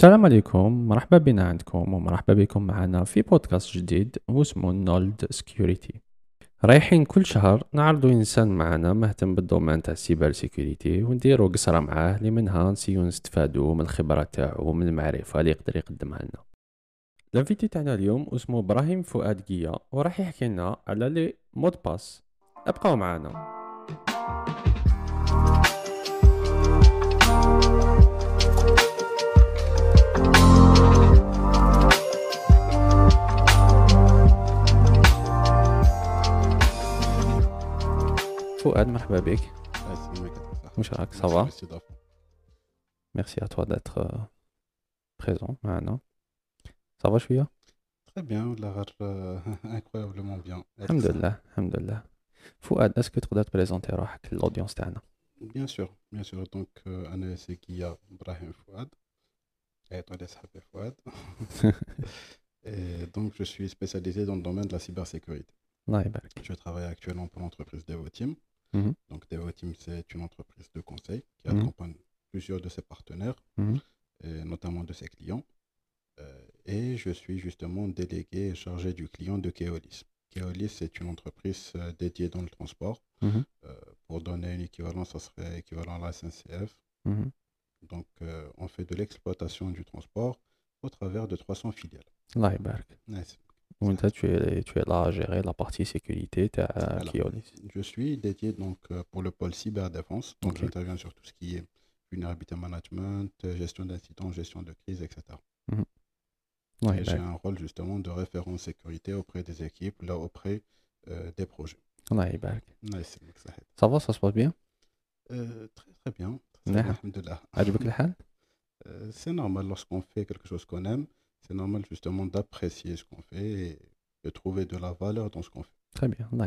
السلام عليكم مرحبا بنا عندكم ومرحبا بكم معنا في بودكاست جديد واسمه نولد سكيورتي رايحين كل شهر نعرضوا إنسان معنا مهتم بالدومين تاع السيبر سيكوريتي ونديروا قصرة معاه اللي منها نسيو نستفادوا من الخبرة تاعو ومن المعرفة اللي يقدر يقدمها لنا. الانفيتي تاعنا اليوم اسمه إبراهيم فؤاد قيا وراح يحكي لنا على لي مود باس. ابقوا معنا. فؤاد مرحبا بك واش راك صافا ميرسي ا توا داتر بريزون معنا صافا شويه Très bien, ولا غير incroyablement bien. الحمد لله الحمد لله فؤاد اسكو تقدر تبريزونتي روحك للاودينس تاعنا Bien sûr, bien sûr. Donc, euh, أنا c'est Guilla Brahim Fouad. Et toi, c'est Fouad. Et donc, je suis spécialisé dans le domaine de la cybersécurité. الله يبارك Je travaille actuellement pour l'entreprise Devoteam. Mhm. Donc, Deva Team, c'est une entreprise de conseil qui mhm. accompagne plusieurs de ses partenaires, mhm. notamment de ses clients. Euh, et je suis justement délégué et chargé du client de Keolis. Keolis, c'est une entreprise euh, dédiée dans le transport. Euh, pour donner une équivalence, ça serait équivalent à la SNCF. Donc, on fait de l'exploitation du transport au travers de 300 filiales. Nice. Donc, tu es, tu es là à gérer la partie sécurité à euh, Je suis dédié donc, euh, pour le pôle cyberdéfense. Donc, okay. j'interviens sur tout ce qui est vulnerabilité management, euh, gestion d'incidents, gestion de crise, etc. Mhm. J'ai un rôle justement de référent sécurité auprès des équipes, là auprès des projets. Ouais, bah... ouais, ça va, ça se passe bien? Très très bien. Très, très bien. C'est normal lorsqu'on fait quelque chose qu'on aime c'est normal justement d'apprécier ce qu'on fait et de trouver de la valeur dans ce qu'on fait. Très bien. Bah,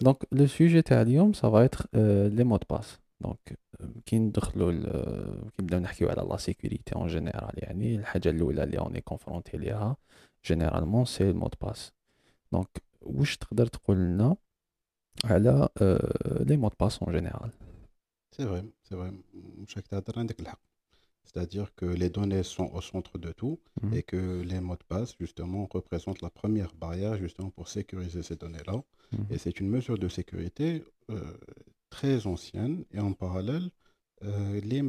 Donc, le sujet de ça va être euh, les mots de passe. Donc, euh, qui nous euh, à la sécurité en général. La on est confronté à ah, généralement, c'est le mot de passe. Donc, où je te les mots de passe en général. C'est vrai, c'est vrai. C'est-à-dire que les données sont au centre de tout mmh. et que les mots de passe, justement, représentent la première barrière, justement, pour sécuriser ces données-là. Mmh. Et c'est une mesure de sécurité euh, très ancienne et en parallèle, euh, les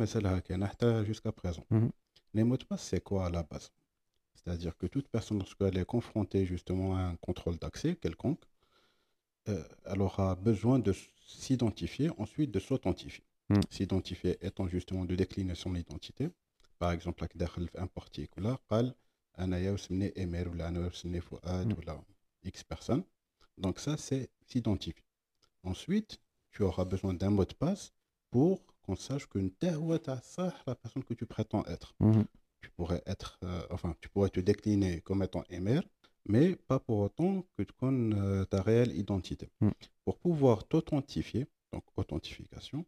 jusqu'à présent. Mmh. Les mots de passe, c'est quoi à la base? C'est-à-dire que toute personne, lorsqu'elle est confrontée, justement, à un contrôle d'accès quelconque, euh, elle aura besoin de s'identifier, ensuite de s'authentifier. Hmm. s'identifier étant justement de décliner son identité. Par exemple, là, dans un parti, là, Emer ou Fouad hmm. ou X personnes. Donc ça, c'est s'identifier. Ensuite, tu auras besoin d'un mot de passe pour qu'on sache que tu la personne que tu prétends être. Hmm. Tu pourrais être, euh, enfin, tu pourrais te décliner comme étant Emer, mais pas pour autant que tu connais euh, ta réelle identité. Pour pouvoir t'authentifier, donc authentification,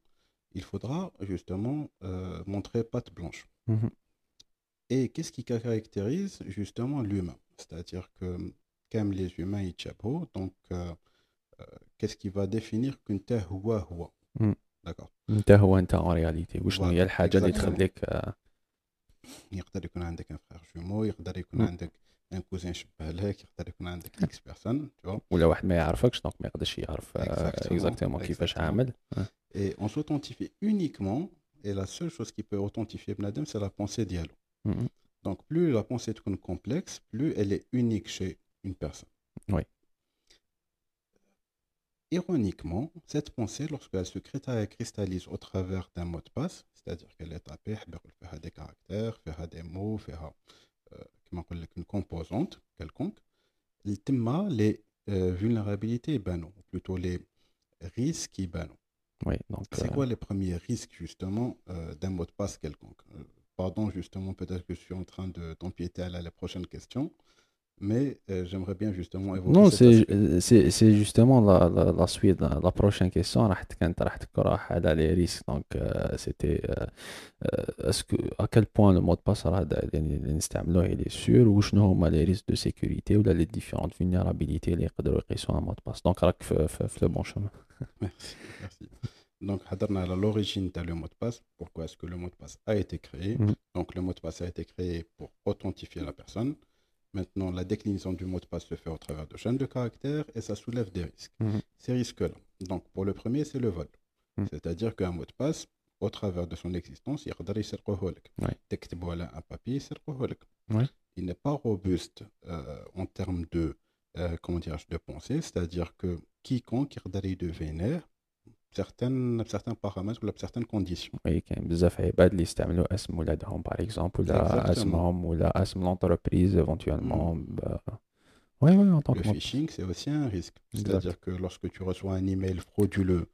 il faudra justement euh, montrer patte blanche. Et qu'est-ce qui caractérise justement l'humain C'est-à-dire que comme les humains ils tchabou, donc euh, euh, qu'est-ce qui va définir qu'une terre huwa huwa Mm. D'accord. انت هو انت اون رياليتي وشنو هي Voilà, الحاجه اللي exactement. تخليك آه، يقدر يكون عندك ان فخر جومو يقدر يكون مم. عندك ان كوزين شبه لك يقدر يكون عندك اكس بيرسون تو ولا واحد ما يعرفكش دونك ما يقدرش يعرف Exactement, اكزاكتومون كيفاش exactement. عامل et on s'authentifie uniquement et la seule chose qui peut authentifier Bnadem c'est la pensée dialogue Mhm. donc plus la pensée est complexe plus elle est unique chez une personne Oui. ironiquement cette pensée lorsqu'elle se crista- cristallise au travers d'un mot de passe c'est-à-dire qu'elle est tapée faire des caractères faire des mots faire كما نقول لك une composante quelconque تما les euh, vulnérabilités يبانوا ou plutôt les risques يبانوا وي دونك c'est quoi les premiers risques justement euh, d'un mot de passe quelconque Euh, Pardon justement, peut-être que je suis en train de t'empiéter à la, la prochaine question, Mais euh, j'aimerais bien justement évoquer. Non, euh, c'est justement la, la, suite. La, prochaine question, les risques. Donc, euh, c'était euh, euh que, à quel point le mot de passe il est sûr ou je n'ai pas les risques de sécurité ou les différentes vulnérabilités les qui sont un mot de passe? Donc, le bon chemin. Merci. merci. Donc, à l'origine, tu as le mot de passe. Pourquoi est-ce que le mot de passe a été créé? Mm. Donc, le mot de passe a été créé pour authentifier la personne. Maintenant, la déclinaison du mot de passe se fait au travers de chaînes de caractères et ça soulève des risques. Mhm. Ces risques-là. Donc, pour le premier, c'est le vol. Mhm. C'est-à-dire qu'un mot de passe, au travers de son existence, il ouais. un papier, ouais. Il n'est pas robuste euh, en termes de, euh, comment dirais de pensée, c'est-à-dire que quiconque de vénère, certaines, certains paramètres ou certaines conditions. وي كاين بزاف عباد اللي يستعملوا اسم ولادهم باغ اكزومبل ولا Exactement. اسمهم ولا اسم لونتربريز ايفونتويلمون وي وي en tant Le que mot- phishing, c'est aussi un risque. Exact. C'est-à-dire que lorsque tu reçois un email frauduleux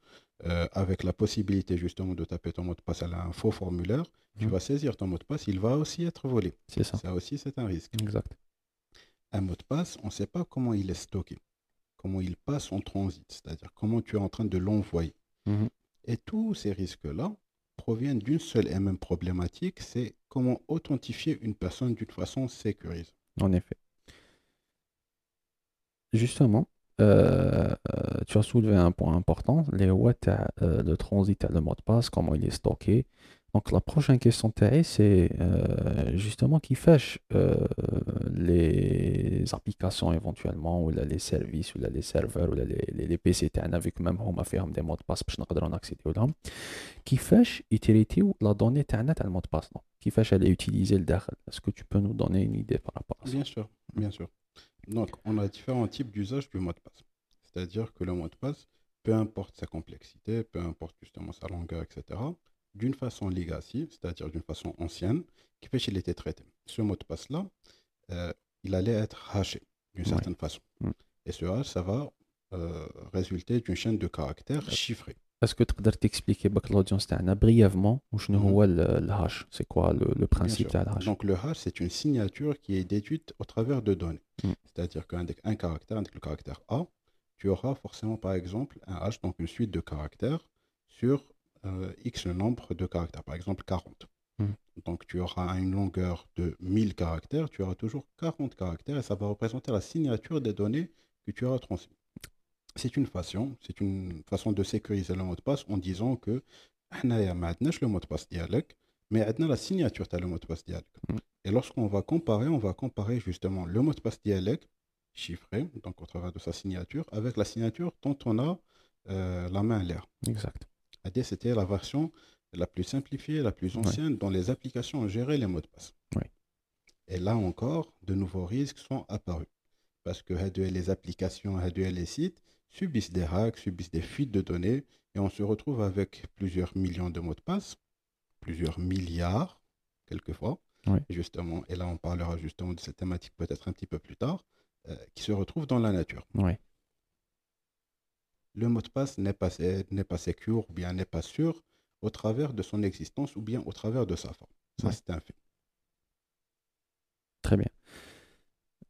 euh, avec la possibilité justement de taper ton mot de passe à un faux formulaire, tu Mhm. vas saisir ton mot de passe, il va aussi être volé. c'est ça Ça aussi, c'est un risque. exact Un mot de passe, on ne sait pas comment il est stocké, comment il passe en transit, c'est-à-dire comment tu es en train de l'envoyer. Mhm. Et tous ces risques-là proviennent d'une seule et même problématique, c'est comment authentifier une personne d'une façon sécurisée. En effet. Justement, euh, euh, tu as soulevé un point important, les routes euh, de transit à le mot de passe, comment il est stocké, Donc la prochaine question تاعي, c'est euh, justement qui fait euh, les applications éventuellement, ou là, les services, ou là, les serveurs, ou là, les, les, les PC تاعنا, vu que même هما فيهم des mots de passe باش نقدروا ناكسيديو لهم. كيفاش يتريتيو لا دوني تاعنا تاع المود باس كيفاش elle est utilisée لداخل Est-ce que tu peux nous donner une idée par rapport à ça Bien sûr, bien sûr. Donc, on a différents types d'usage du mot de passe. C'est-à-dire que le mot de passe, peu importe sa complexité, peu importe justement sa longueur, etc., d'une façon legacy, c'est-à-dire d'une façon ancienne, qui fait qu'il était traité. Ce mot de passe-là, euh, il allait être haché d'une certaine façon. Mm. Et ce hash, ça va euh, résulter d'une chaîne de caractères chiffrée. Est-ce que tu peux t'expliquer, l'audience, brièvement, mmh. le hash C'est quoi le, le principe de hash Donc, le hash, c'est une signature qui est déduite au travers de données. Mm. C'est-à-dire qu'un un caractère, avec le caractère A, tu auras forcément, par exemple, un hash, donc une suite de caractères, sur euh, X le nombre de caractères, par exemple 40. Hmm. Donc tu auras une longueur de 1000 caractères, tu auras toujours 40 caractères et ça va représenter la signature des données que tu auras transmises. C'est une façon, c'est une façon de sécuriser le mot de passe en disant que le mot de passe dialogue, mais on a la signature le mot de passe dialogue. Hmm. Et lorsqu'on va comparer, on va comparer justement le mot de passe dialogue chiffré, donc au travers de sa signature, avec la signature dont on a euh, la main à l'air. Exact. AD, c'était la version la plus simplifiée, la plus Ouais. ancienne dont les applications ont géré les mots de passe. Ouais. Et là encore, de nouveaux risques sont apparus. Parce que les applications, les sites subissent des hacks, subissent des fuites de données, et on se retrouve avec plusieurs millions de mots de passe, plusieurs milliards, quelquefois, Ouais. justement, et là on parlera justement de cette thématique peut-être un petit peu plus tard, euh, qui se retrouvent dans la nature le mot de passe n'est pas, euh, n'est pas secure ou bien n'est pas sûr au travers de son existence ou bien au travers de sa forme. Ça, c'est un fait. Très bien.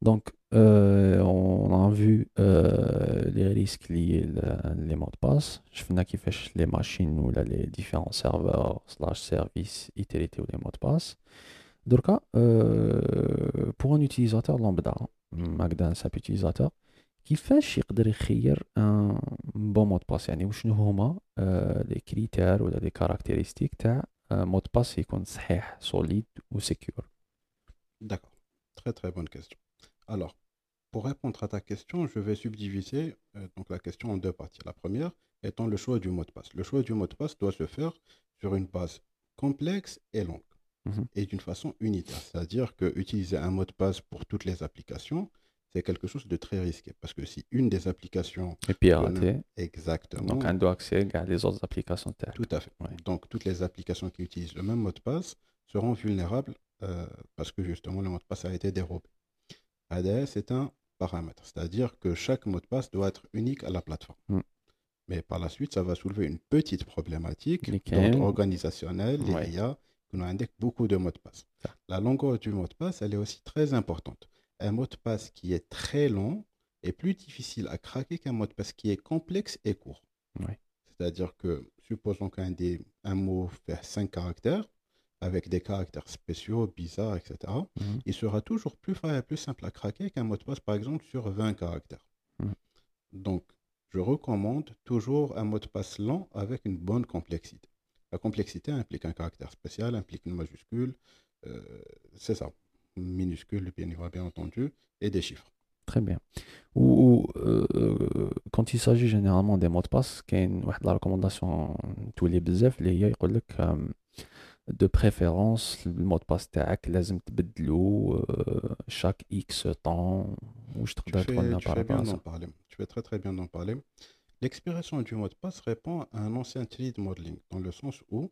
Donc, euh, on a vu euh, les risques liés les mots de passe. Je fais qui fait les machines ou les différents serveurs, slash services, utilités ou les mots de passe. Donc, euh, pour un utilisateur lambda, Magda, un simple utilisateur, كيفاش يقدر يخير ان بون مود باس يعني وشنو هما لي كريتير ولا لي كاركتيرستيك تاع مود باس يكون صحيح سوليد وسيكيور D'accord. Très très bonne question. Alors, pour répondre à ta question, je vais subdiviser euh, donc la question en deux parties. La première étant le choix du mot de passe. Le choix du mot de passe doit se faire sur une base complexe et longue Mhm. et d'une façon unitaire. C'est-à-dire que utiliser un mot de passe pour toutes les applications, c'est quelque chose de très risqué. Parce que si une des applications est piratée, exactement. Donc, elle doit accéder à les autres applications. Tout à fait. Donc, toutes les applications qui utilisent le même mot de passe seront vulnérables euh, parce que justement, le mot de passe a été dérobé. ADS est un paramètre, c'est-à-dire que chaque mot de passe doit être unique à la plateforme. Hmm. Mais par la suite, ça va soulever une petite problématique organisationnelle organisationnel, ouais. les IA, qu'on a beaucoup de mots de passe. La longueur du mot de passe, elle est aussi très importante. Un mot de passe qui est très long est plus difficile à craquer qu'un mot de passe qui est complexe et court. Ouais. C'est-à-dire que, supposons qu'un des, un mot fait 5 caractères, avec des caractères spéciaux, bizarres, etc., Mhm. il sera toujours plus, fa- plus simple à craquer qu'un mot de passe, par exemple, sur 20 caractères. Mhm. Donc, je recommande toujours un mot de passe lent avec une bonne complexité. La complexité implique un caractère spécial, implique une majuscule, euh, c'est ça, minuscule, bien, bien entendu, et des chiffres. Très bien. Ou, euh, quand il s'agit généralement des mots de passe, il y a une recommandation tous les bzef, il y a de préférence le mot de passe تاعك لازم تبدلو chaque X temps واش تقدر تقول لنا parler. Tu fais très très bien d'en parler. L'expiration du mot de passe répond à un ancien de modeling, dans le sens où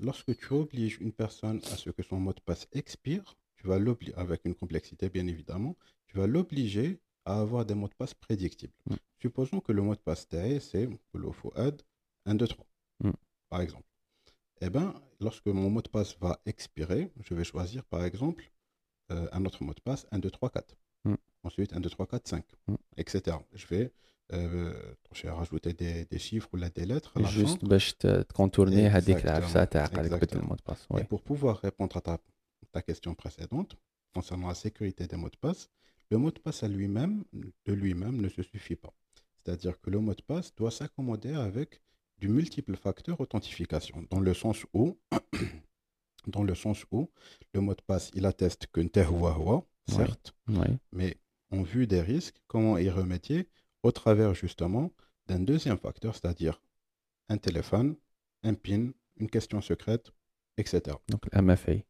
lorsque tu obliges une personne à ce que son mot de passe expire, tu vas l'obliger, avec une complexité bien évidemment, tu vas l'obliger à avoir des mots de passe prédictibles. Mm. Supposons que le mot de passe TAE, c'est add 1, 2, 3, par exemple. Eh bien, lorsque mon mot de passe va expirer, je vais choisir par exemple euh, un autre mot de passe 1, 2, 3, 4. Ensuite 1, 2, 3, 4, 5, etc. Je vais euh, rajouter des, des, chiffres ou des lettres. À la Juste pour contourner le mot de passe. Et pour pouvoir répondre à ta, ta question précédente concernant la sécurité des mots de passe, le mot de passe à lui-même, de lui-même, ne se suffit pas. C'est-à-dire que le mot de passe doit s'accommoder avec du multiple facteur authentification, dans le sens où, dans le sens où le mot de passe, il atteste que certes, mais en vue des risques, comment y remédier au travers justement d'un deuxième facteur, c'est-à-dire un téléphone, un PIN, une question secrète, etc. Donc MFA.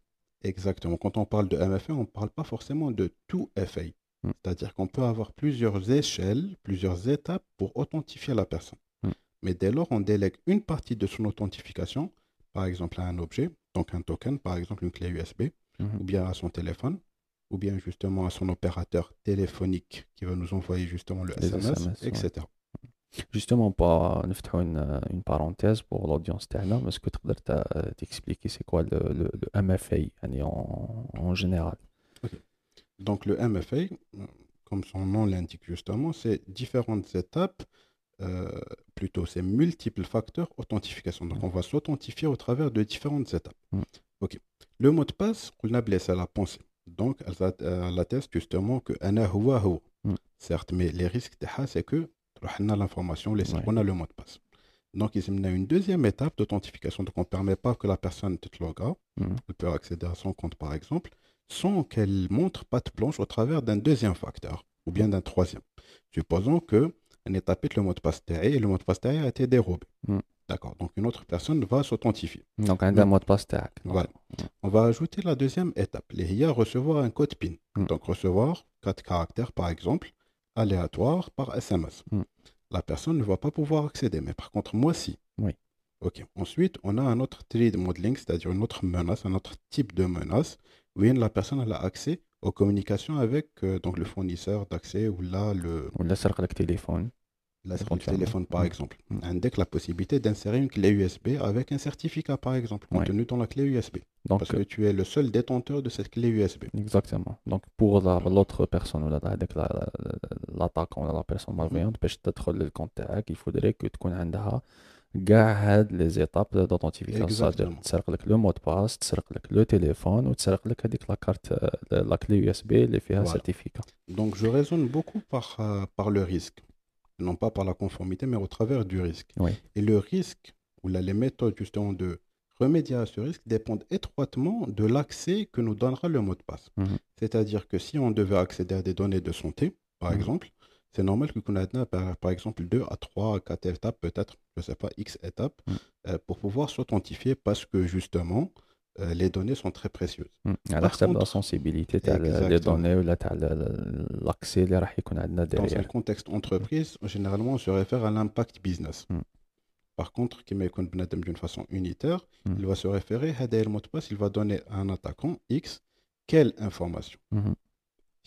Exactement. Quand on parle de MFA, on ne parle pas forcément de tout FA. Hmm. C'est-à-dire qu'on peut avoir plusieurs échelles, plusieurs étapes pour authentifier la personne. Hmm. Mais dès lors, on délègue une partie de son authentification, par exemple à un objet, donc un token, par exemple une clé USB, hmm. ou bien à son téléphone, ou bien justement à son opérateur téléphonique qui va nous envoyer justement le SMS, etc. Justement, pour une, une parenthèse pour l'audience est-ce que tu peux t'expliquer c'est quoi le, le, MFA en, en général? Donc le MFA, comme son nom l'indique justement, c'est différentes étapes, euh, plutôt c'est multiples facteurs authentification. Donc on va s'authentifier au travers de différentes étapes. Ok. Le mot de passe, on a blessé à la pensée. Donc, elle, atteste justement que ana huwa huwa. Certes, mais les risques c'est que on a l'information, on a le mot de passe. Donc, il y a une deuxième étape d'authentification. Donc, on ne permet pas que la personne te log mm. Elle peut accéder à son compte, par exemple, sans qu'elle montre patte blanche au travers d'un deuxième facteur ou bien d'un troisième. Supposons que on tapé le mot de passe et le mot de passe a été dérobé. Mm. D'accord. Donc une autre personne va s'authentifier. Donc un mot de passe. Voilà. On va ajouter la deuxième étape. Les recevoir un code PIN. Mm. Donc recevoir quatre caractères par exemple, aléatoire par SMS. Mm. La personne ne va pas pouvoir accéder, mais par contre moi si. Oui. Ok. Ensuite, on a un autre trade modeling, c'est-à-dire une autre menace, un autre type de menace, où la personne a accès aux communications avec euh, donc le fournisseur d'accès ou là le. Ou le téléphone la téléphone par mm. exemple, mm. indique la possibilité d'insérer une clé USB avec un certificat par exemple, contenu dans la clé USB. Donc, parce que tu es le seul détenteur de cette clé USB. Exactement. Donc pour l'autre personne, avec l'attaquant, la, la, personne malveillante, باش تدخل الكونت il faudrait que تكون عندها كاع هاد لي زيتاب d'authentification تسرق لك لو مود باس تسرق لك لو تليفون وتسرق لك هذيك لا كارت لا كلي يو اس بي اللي فيها سيرتيفيكا دونك جو ريزون بوكو par par le risque non pas par la conformité, mais au travers du risque. Et le risque, ou les méthodes justement de remédier à ce risque dépendent étroitement de l'accès que nous donnera le mot de passe. Mhm. C'est-à-dire que si on devait accéder à des données de santé, par mhm. exemple, c'est normal que qu'on ait par, par, exemple 2 à 3 à 4 étapes, peut-être, je ne sais pas, X étapes, mhm. euh, pour pouvoir s'authentifier parce que justement, euh, les données sont très précieuses. على حسب la sensibilité les données ou l'accès اللي راح يكون عندنا derrière. Dans un contexte entreprise, généralement on se réfère à l'impact business. Mm. Par contre, qui يكون بنادم d'une façon unitaire, mm. il va se référer à le mot de passe, il va donner à un attaquant X quelle information.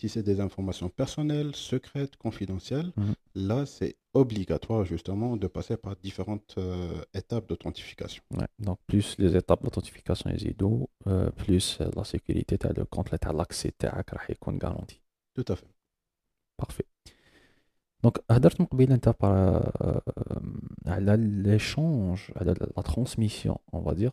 Mm-hmm. Si c'est des informations personnelles, secrètes, confidentielles, mhm. là, c'est obligatoire justement de passer par différentes euh, étapes d'authentification. donc, plus les étapes d'authentification ISIDO, euh, plus euh, la sécurité le compte l'accès est garanti. Tout à fait. Parfait. Donc, هدرت من قبيل انت على l'échange, la transmission, on va dire,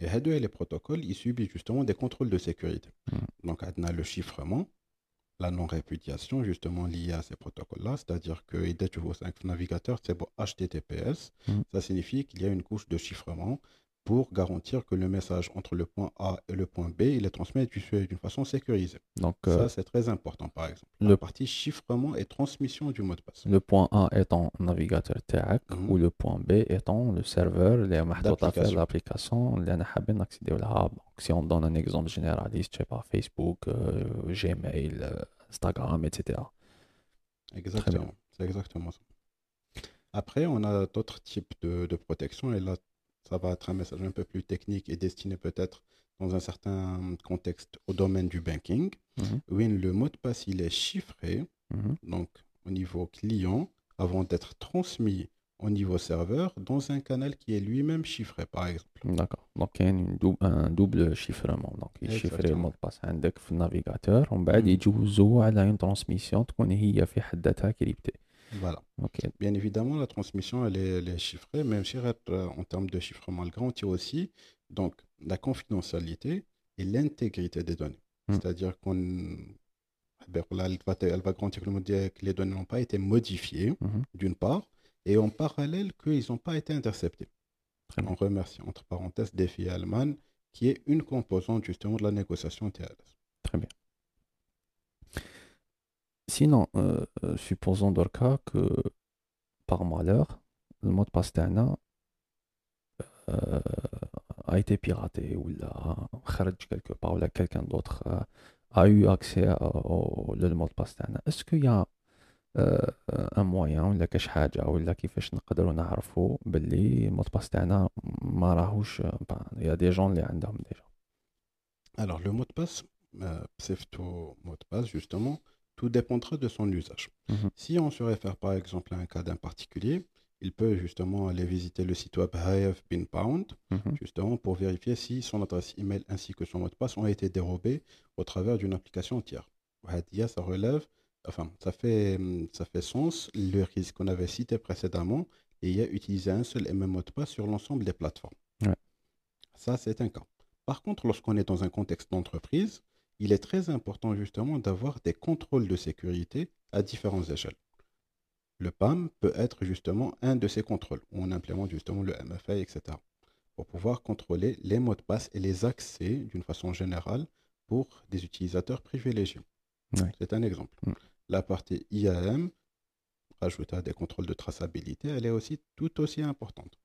Et هادو les protocoles, ils subissent justement des contrôles de sécurité. Mhm. Donc, on a le chiffrement, la non-répudiation justement liée à ces protocoles-là, c'est-à-dire que dès que tu vois un navigateur, c'est bon HTTPS, Mhm. ça signifie qu'il y a une couche de chiffrement pour garantir que le message entre le point A et le point B, il est transmis d'une façon sécurisée. Donc, ça, euh, c'est très important, par exemple. Le La partie chiffrement et transmission du mot de passe. Le point A étant navigateur TAC mhm. ou le point B étant le serveur, les l'application, l'application, les Donc, si on donne un exemple généraliste, je sais pas, Facebook, euh, Gmail, euh, Instagram, etc. Exactement. C'est exactement ça. Après, on a d'autres types de, de protection et là, ça va être un message un peu plus technique et destiné peut-être dans un certain contexte au domaine du banking. Mhm. Le mot de passe il est chiffré, mhm. donc au niveau client, avant d'être transmis au niveau serveur dans un canal qui est lui-même chiffré, par exemple. D'accord. Donc, il y a un double chiffrement. Donc, il chiffre le mot de passe dans le navigateur. On va dire à une transmission qui est cryptée. Voilà. Bien évidemment, la transmission, elle est, elle est chiffrée, même si euh, en termes de chiffrement, elle garantit aussi donc, la confidentialité et l'intégrité des données. Mm. C'est-à-dire qu'on elle, va, elle va garantir que le les données n'ont pas été modifiées, Mhm. d'une part, et en parallèle qu'ils n'ont pas été interceptés. Très bien. On remercie, entre parenthèses, Défi Allemagne, qui est une composante justement de la négociation TLS. Très bien Sinon, euh, euh, supposons dans le cas que par malheur, le mot de passe تاعنا euh, a été piraté ou là, خرج quelque part ou là, quelqu'un d'autre euh, a eu accès au le mot de passe تاعنا. Est-ce qu'il y a euh, un moyen ولا كاش حاجة ولا كيفاش نقدروا نعرفوا باللي المود باس تاعنا ما راهوش il y a des gens اللي عندهم déjà. Alors, le mot de passe, euh, pseudo mot de passe, justement, tout dépendra de son usage. Mhm. Si on se réfère par exemple à un cas d'un particulier, il peut justement aller visiter le site web Have Been Pound, Mhm. justement pour vérifier si son adresse email ainsi que son mot de passe ont été dérobés au travers d'une application tiers. Ça relève, enfin, ça fait, ça fait sens le risque qu'on avait cité précédemment et il y a utilisé un seul et même mot de passe sur l'ensemble des plateformes. Ouais. Ça, c'est un cas. Par contre, lorsqu'on est dans un contexte d'entreprise, il est très important justement d'avoir des contrôles de sécurité à différentes échelles. Le PAM peut être justement un de ces contrôles. où On implémente justement le MFA, etc. Pour pouvoir contrôler les mots de passe et les accès d'une façon générale pour des utilisateurs privilégiés. Ouais. C'est un exemple. Mm. La partie IAM, rajouter des contrôles de traçabilité, elle est aussi tout aussi importante.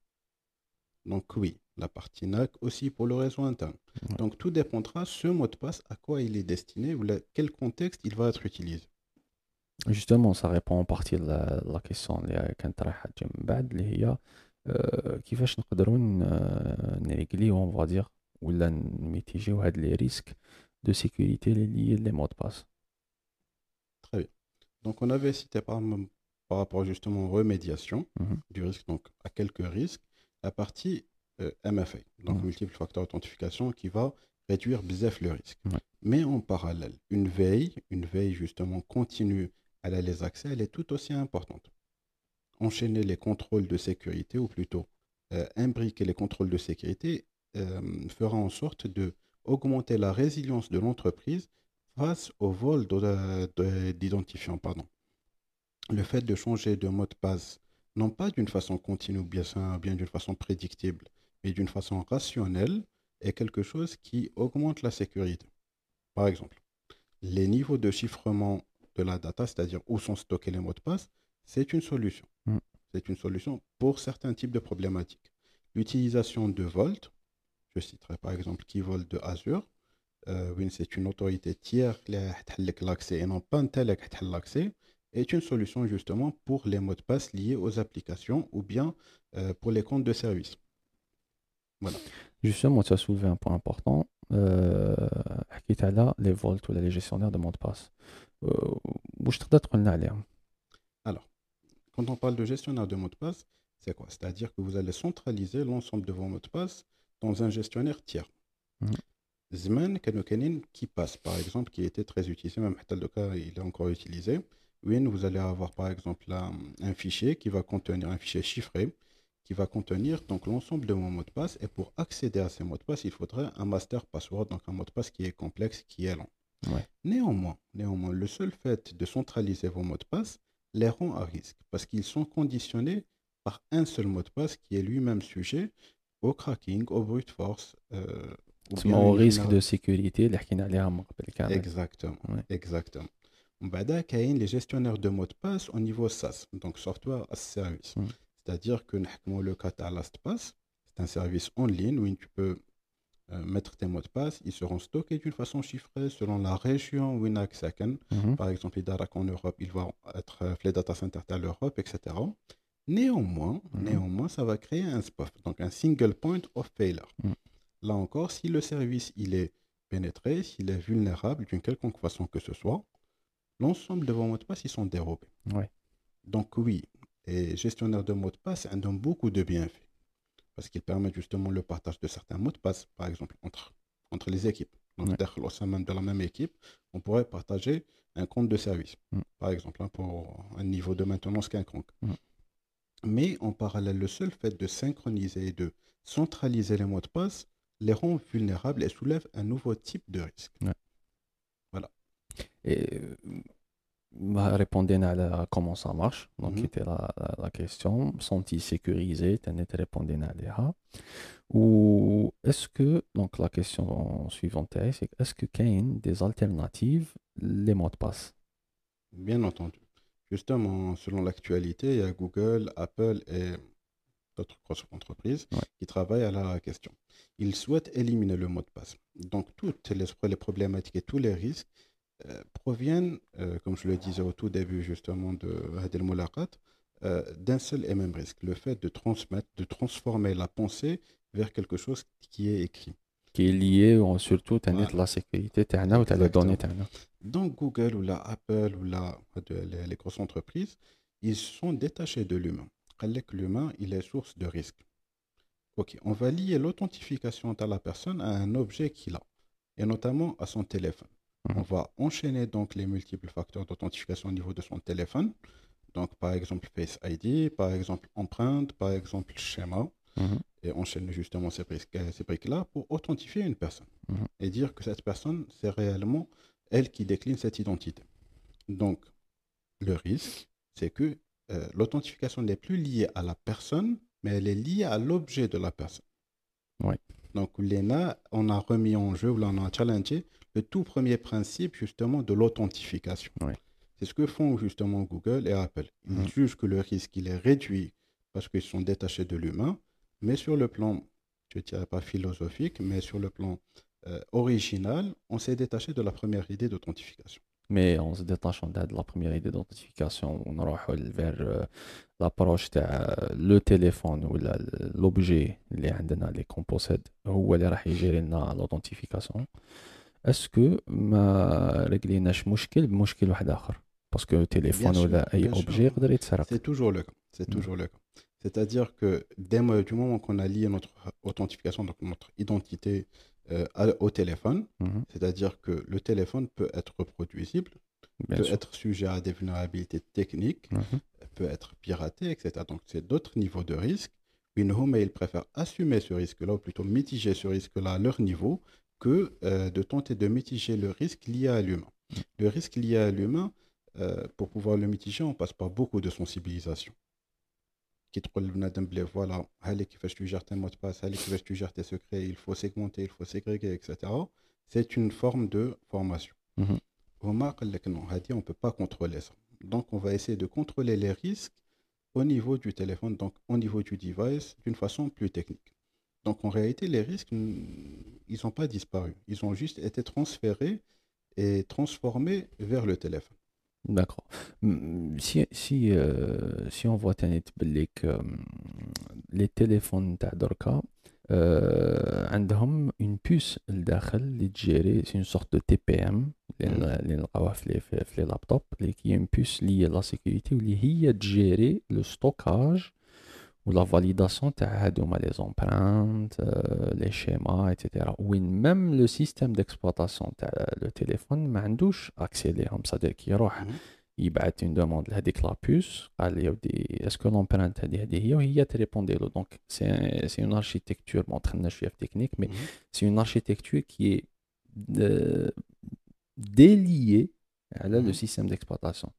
Donc oui, la partie NAC aussi pour le réseau interne. Ouais. Donc tout dépendra ce mot de passe à quoi il est destiné ou la- quel contexte il va être utilisé. Justement, ça répond en partie à la, la question اللي كانت رايحة تجي من بعد اللي هي آه، كيفاش نقدروا ن- نريغليو on va dire ولا نميتيجيو هاد لي ريسك دو سيكوريتي اللي لي لي مود باس Très bien. Donc on avait cité par, par rapport justement aux remédiations Mhm. du risque, donc à quelques risques, la partie euh, MFA, donc multiple facteur d'authentification qui va réduire bzef le risque. Ouais. Mais en parallèle, une veille, une veille justement continue à la les accès, elle est tout aussi importante. Enchaîner les contrôles de sécurité, ou plutôt euh, imbriquer les contrôles de sécurité, euh, fera en sorte de augmenter la résilience de l'entreprise face au vol de- de- d'identifiants. pardon. Le fait de changer de mot de passe, non pas d'une façon continue ou bien, bien d'une façon prédictible, mais d'une façon rationnelle, est quelque chose qui augmente la sécurité. Par exemple, les niveaux de chiffrement de la data, c'est-à-dire où sont stockés les mots de passe, c'est une solution. Mm. C'est une solution pour certains types de problématiques. L'utilisation de Volt, je citerai par exemple Keyvolt de Azure, euh, c'est une autorité tiers qui a l'accès et non pas un tel qui a l'accès, est une solution justement pour les mots de passe liés aux applications ou bien euh, pour les comptes de service. Voilà. Justement, tu as soulevé un point important. Euh, là les volts ou les gestionnaires de mots de passe. Euh, où je Alors, quand on parle de gestionnaire de mots de passe, c'est quoi? C'est-à-dire que vous allez centraliser l'ensemble de vos mots de passe dans un gestionnaire tiers. Mm -hmm. Zman, qui passe, par exemple, qui était très utilisé, même le cas, il est encore utilisé, Win, vous allez avoir par exemple un fichier qui va contenir un fichier chiffré qui va contenir donc l'ensemble de mon mot de passe. Et pour accéder à ces mots de passe, il faudrait un master password, donc un mot de passe qui est complexe, qui est lent. Ouais. Néanmoins, néanmoins, le seul fait de centraliser vos mots de passe les rend à risque parce qu'ils sont conditionnés par un seul mot de passe qui est lui-même sujet au cracking, au brute force. Euh, au risque de sécurité, Exactement. Exactement. بعدا كاين les gestionnaires de mots de passe au niveau SaaS, donc software as a service. Mm. C'est-à-dire que نحكموا le cas تاع LastPass, c'est un service en ligne où tu peux euh, mettre tes mots de passe, ils seront stockés d'une façon chiffrée selon la région où ils ساكن. Mhm. Par exemple, les data en Europe, ils vont être euh, les data centers de l'Europe, etc. Néanmoins, Mhm. néanmoins, ça va créer un SPOF, donc un single point of failure. Mhm. Là encore, si le service il est pénétré, s'il est vulnérable d'une quelconque façon que ce soit, l'ensemble de vos mots de passe ils sont dérobés. Ouais. Donc oui, les gestionnaires de mots de passe ont beaucoup de bienfaits parce qu'ils permettent justement le partage de certains mots de passe, par exemple entre, entre les équipes. Donc Ouais. au sein même de la même équipe, on pourrait partager un compte de service, Mm. par exemple, hein, pour un niveau de maintenance quelconque. Mm. Mais en parallèle, le seul fait de synchroniser et de centraliser les mots de passe les rend vulnérables et soulève un nouveau type de risque. Et bah, répondez à comment ça marche. Donc, Mhm. c'était la, la, la question. Sont-ils sécurisés? T'en étais répondu à l'ERA. Ou est-ce que, donc la question suivante est, c'est est-ce que a des alternatives les mots de passe? Bien entendu. Justement, selon l'actualité, il y a Google, Apple et d'autres grosses entreprises Ouais. qui travaillent à la question. Ils souhaitent éliminer le mot de passe. Donc, toutes les, les problématiques et tous les risques euh, euh, proviennent, euh, comme je le disais au tout début justement de Hadel Moulakat, euh, d'un seul et même risque, le fait de transmettre, de transformer la pensée vers quelque chose qui est écrit. Qui est lié surtout à voilà. la sécurité ou à la donnée. Donc Google ou la Apple ou la, les, grosses entreprises, ils sont détachés de l'humain. L'humain, il est source de risque. Ok, on va lier l'authentification de la personne à un objet qu'il a, et notamment à son téléphone. Mhm. On va enchaîner donc les multiples facteurs d'authentification au niveau de son téléphone. Donc par exemple Face ID, par exemple empreinte, par exemple schéma, Mhm. et enchaîner justement ces briques- ces briques-là pour authentifier une personne Mhm. et dire que cette personne, c'est réellement elle qui décline cette identité. Donc, le risque, c'est que euh, l'authentification n'est plus liée à la personne, mais elle est liée à l'objet de la personne. Oui. Donc, l'ENA, on a remis en jeu, ou on a challengé le tout premier principe justement de l'authentification. C'est ce que font justement Google et Apple. Ils Mhm. jugent que le risque il est réduit parce qu'ils sont détachés de l'humain, mais sur le plan, je ne dirais pas philosophique, mais sur le plan euh, original, on s'est détaché de la première idée d'authentification Mais en se détachant de la première idée d'authentification, on aura vers euh, l'approche de le téléphone ou la- l'objet اللي عندنا اللي qu'on possède هو اللي راح يجيري لنا l'authentification. Est-ce que ما رجليناش مشكل بمشكل واحد آخر؟ باسكو تليفون sûr, ولا أي bien sûr. objet يقدر يتسرق. C'est toujours le cas. C'est Mhm. toujours le cas. C'est-à-dire que dès mo- du moment qu'on a lié notre authentification, donc notre identité euh, au téléphone, Mhm. c'est-à-dire que le téléphone peut être reproduisible, Bien peut sûr. être sujet à des vulnérabilités techniques, Mhm. peut être piraté, etc. Donc, c'est d'autres niveaux de risque. Winhome, ils préfèrent assumer ce risque-là, ou plutôt mitiger ce risque-là à leur niveau, que euh, de tenter de mitiger le risque lié à l'humain. Le risque lié à l'humain, euh, pour pouvoir le mitiger, on passe par beaucoup de sensibilisation. Qui te relève Nadem Blé, voilà, allez, qui fait que tu gères tes mots de passe, allez, qui fait que tu gères tes secrets, il faut segmenter, il faut ségréguer, etc. C'est une forme de formation. Mhm. Omar قال لك non, Hadi, on ne peut pas contrôler ça. Donc, on va essayer de contrôler les risques au niveau du téléphone, donc au niveau du device, d'une façon plus technique. Donc, en réalité, les risques, mm, ils n'ont pas disparu. Ils ont juste été transférés et transformés vers le téléphone. D'accord. Mm, Si, si, euh, si on voit تاني تبليك euh, les téléphones تاع دركا آه عندهم اون بوس لداخل اللي تجيري سي اون سورت دو تي بي ام اللي نلقاوها في لي في لي لابتوب اللي هي اون بوس اللي هي لا سيكوريتي واللي هي تجيري لو ستوكاج ou la validation des empreintes, euh, les schémas, etc. Ou même le système d'exploitation, euh, le téléphone, mandouche accélérant, c'est-à-dire qu'il mhm. il bat une demande à la puce, est-ce que l'empreinte il te répond Donc c'est une architecture, bon, je suis technique, mais mhm. c'est une architecture qui est euh, déliée hein, à le mhm. système d'exploitation.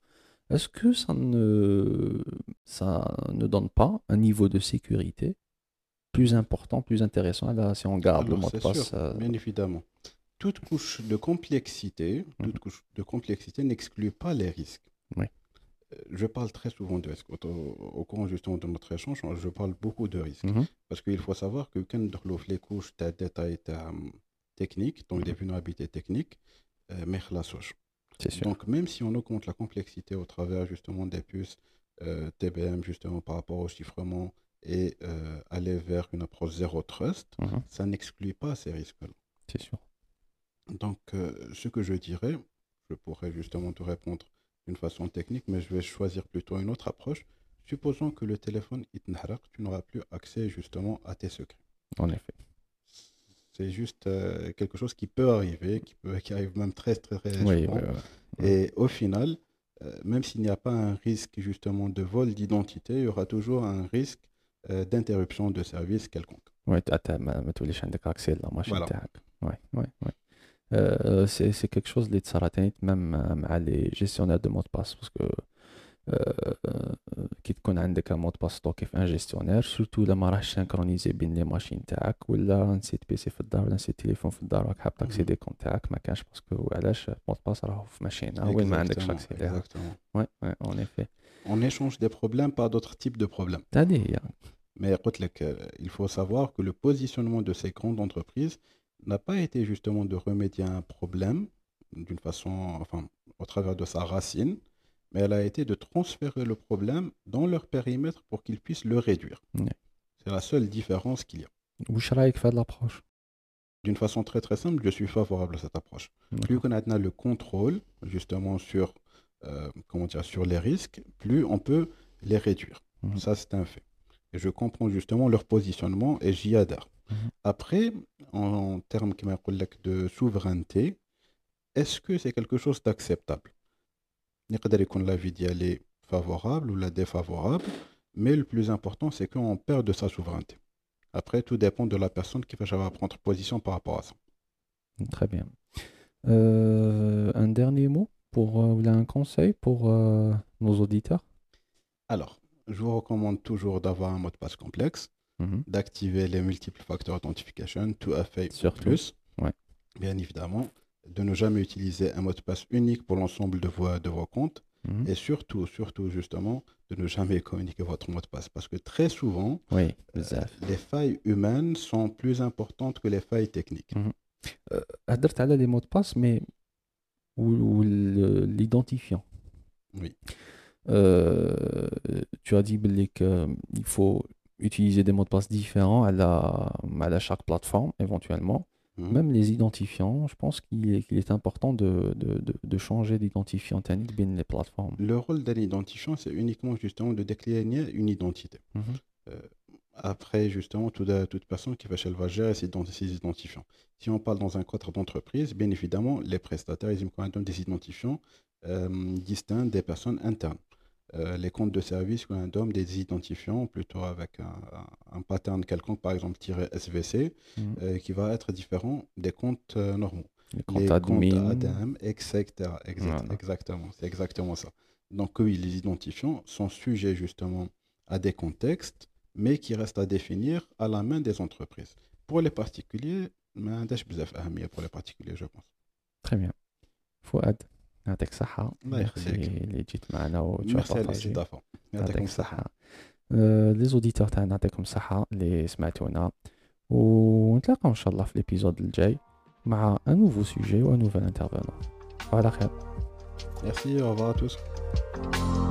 Est-ce que ça ne, ça ne donne pas un niveau de sécurité plus important, plus intéressant? Là, si on garde le ah bah, mot de passe. Bien évidemment. Toute couche de complexité, mmh. toute couche de complexité n'exclut pas les risques. Oui. Euh, je parle très souvent de risques. Au, cours justement de notre échange, hein, je parle beaucoup de risques. Mmh Parce qu'il faut savoir que quand on les couches euh, mmh de détail technique, donc des vulnérabilités techniques, mais la soche donc, même si on augmente la complexité au travers justement des puces euh, TBM, justement par rapport au chiffrement et euh, aller vers une approche zéro trust, mhm. ça n'exclut pas ces risques-là. C'est sûr. Donc, euh, ce que je dirais, je pourrais justement te répondre d'une façon technique, mais je vais choisir plutôt une autre approche. Supposons que le téléphone tu n'auras plus accès justement à tes secrets. En effet. C'est juste euh, quelque chose qui peut arriver, qui, peut, qui arrive même très, très, très souvent. Et au final, euh, même s'il n'y a pas un risque justement de vol d'identité, il y aura toujours un risque euh, d'interruption de service quelconque. Oui, accès à la machine. C'est quelque chose qui même à les gestionnaires de mots de passe parce que كي تكون عندك مود باس ستوكي في ان جيستيونير سورتو الا ما راهش سينكرونيزي بين لي ماشين تاعك ولا نسيت بيسي في الدار ولا نسيت تليفون في الدار راك حاب تاكسيدي كونت تاعك ما كانش باسكو علاش مود باس راهو في ماشينه وين ما عندكش اكسي ليها وي وي اون افي On échange des problèmes par d'autres types de problèmes. هذه هي Mais il faut savoir que le positionnement de ces grandes entreprises n'a pas été justement de remédier à un problème d'une façon, enfin, au travers de sa racine, mais elle a été de transférer le problème dans leur périmètre pour qu'ils puissent le réduire. C'est la seule différence qu'il y a. Vous faire l'approche D'une façon très très simple, je suis favorable à cette approche. Plus on a le contrôle justement sur, euh, comment dire, sur les risques, plus on peut les réduire. Mhm. Ça, c'est un fait. Et je comprends justement leur positionnement et j'y adhère. Mhm. Après, en, termes de souveraineté, est-ce que c'est quelque chose d'acceptable? يقدر يكون l'avis d'y aller favorable ou la défavorable, mais le plus important, c'est qu'on perd de sa souveraineté. Après, tout dépend de la personne qui va prendre position par rapport à ça. Très bien. Euh, un dernier mot pour, euh, ou un conseil pour euh, nos auditeurs Alors, je vous recommande toujours d'avoir un mot de passe complexe, mhm. d'activer les multiples facteurs d'authentification, tout à fait plus. Ouais. Bien évidemment, de ne jamais utiliser un mot de passe unique pour l'ensemble de vos, de vos comptes. Mhm. Et surtout, surtout justement, de ne jamais communiquer votre mot de passe. Parce que très souvent, oui, euh, les failles humaines sont plus importantes que les failles techniques. Mm -hmm. des mots de passe, mais ou, l'identifiant. Oui. Euh, tu as dit qu'il faut utiliser des mots de passe différents à, la, à chaque plateforme, éventuellement. Mhm. Même les identifiants, je pense qu'il est, est, important de, de, de, changer d'identifiant les plateformes. Le rôle d'un identifiant, c'est uniquement justement de décliner une identité. Mhm. Euh, après, justement, toute, toute personne qui va, elle va gérer ses, identifiants. Si on parle dans un cadre d'entreprise, bien évidemment, les prestataires, ils ont des identifiants euh, distincts des personnes internes. Euh, les comptes de service ou un DOM des identifiants, plutôt avec un, pattern quelconque, par exemple SVC, mm. euh, qui va être différent des comptes euh, normaux. Les comptes admin. etc. Exactement, c'est exactement ça. Donc oui, les identifiants sont sujets justement à des contextes, mais qui restent à définir à la main des entreprises. Pour les particuliers, mais pour les particuliers, je pense. Très bien. Fouad. يعطيك الصحة اللي جيت معنا وتشوف يعطيكم الصحة. لي زوديتور تاعنا يعطيكم الصحة اللي سمعتونا. ونتلاقاو إن شاء الله في ليبيزود الجاي مع ان نوفو سوجي و نوفال انترفونون على خير Merci, au revoir à tous.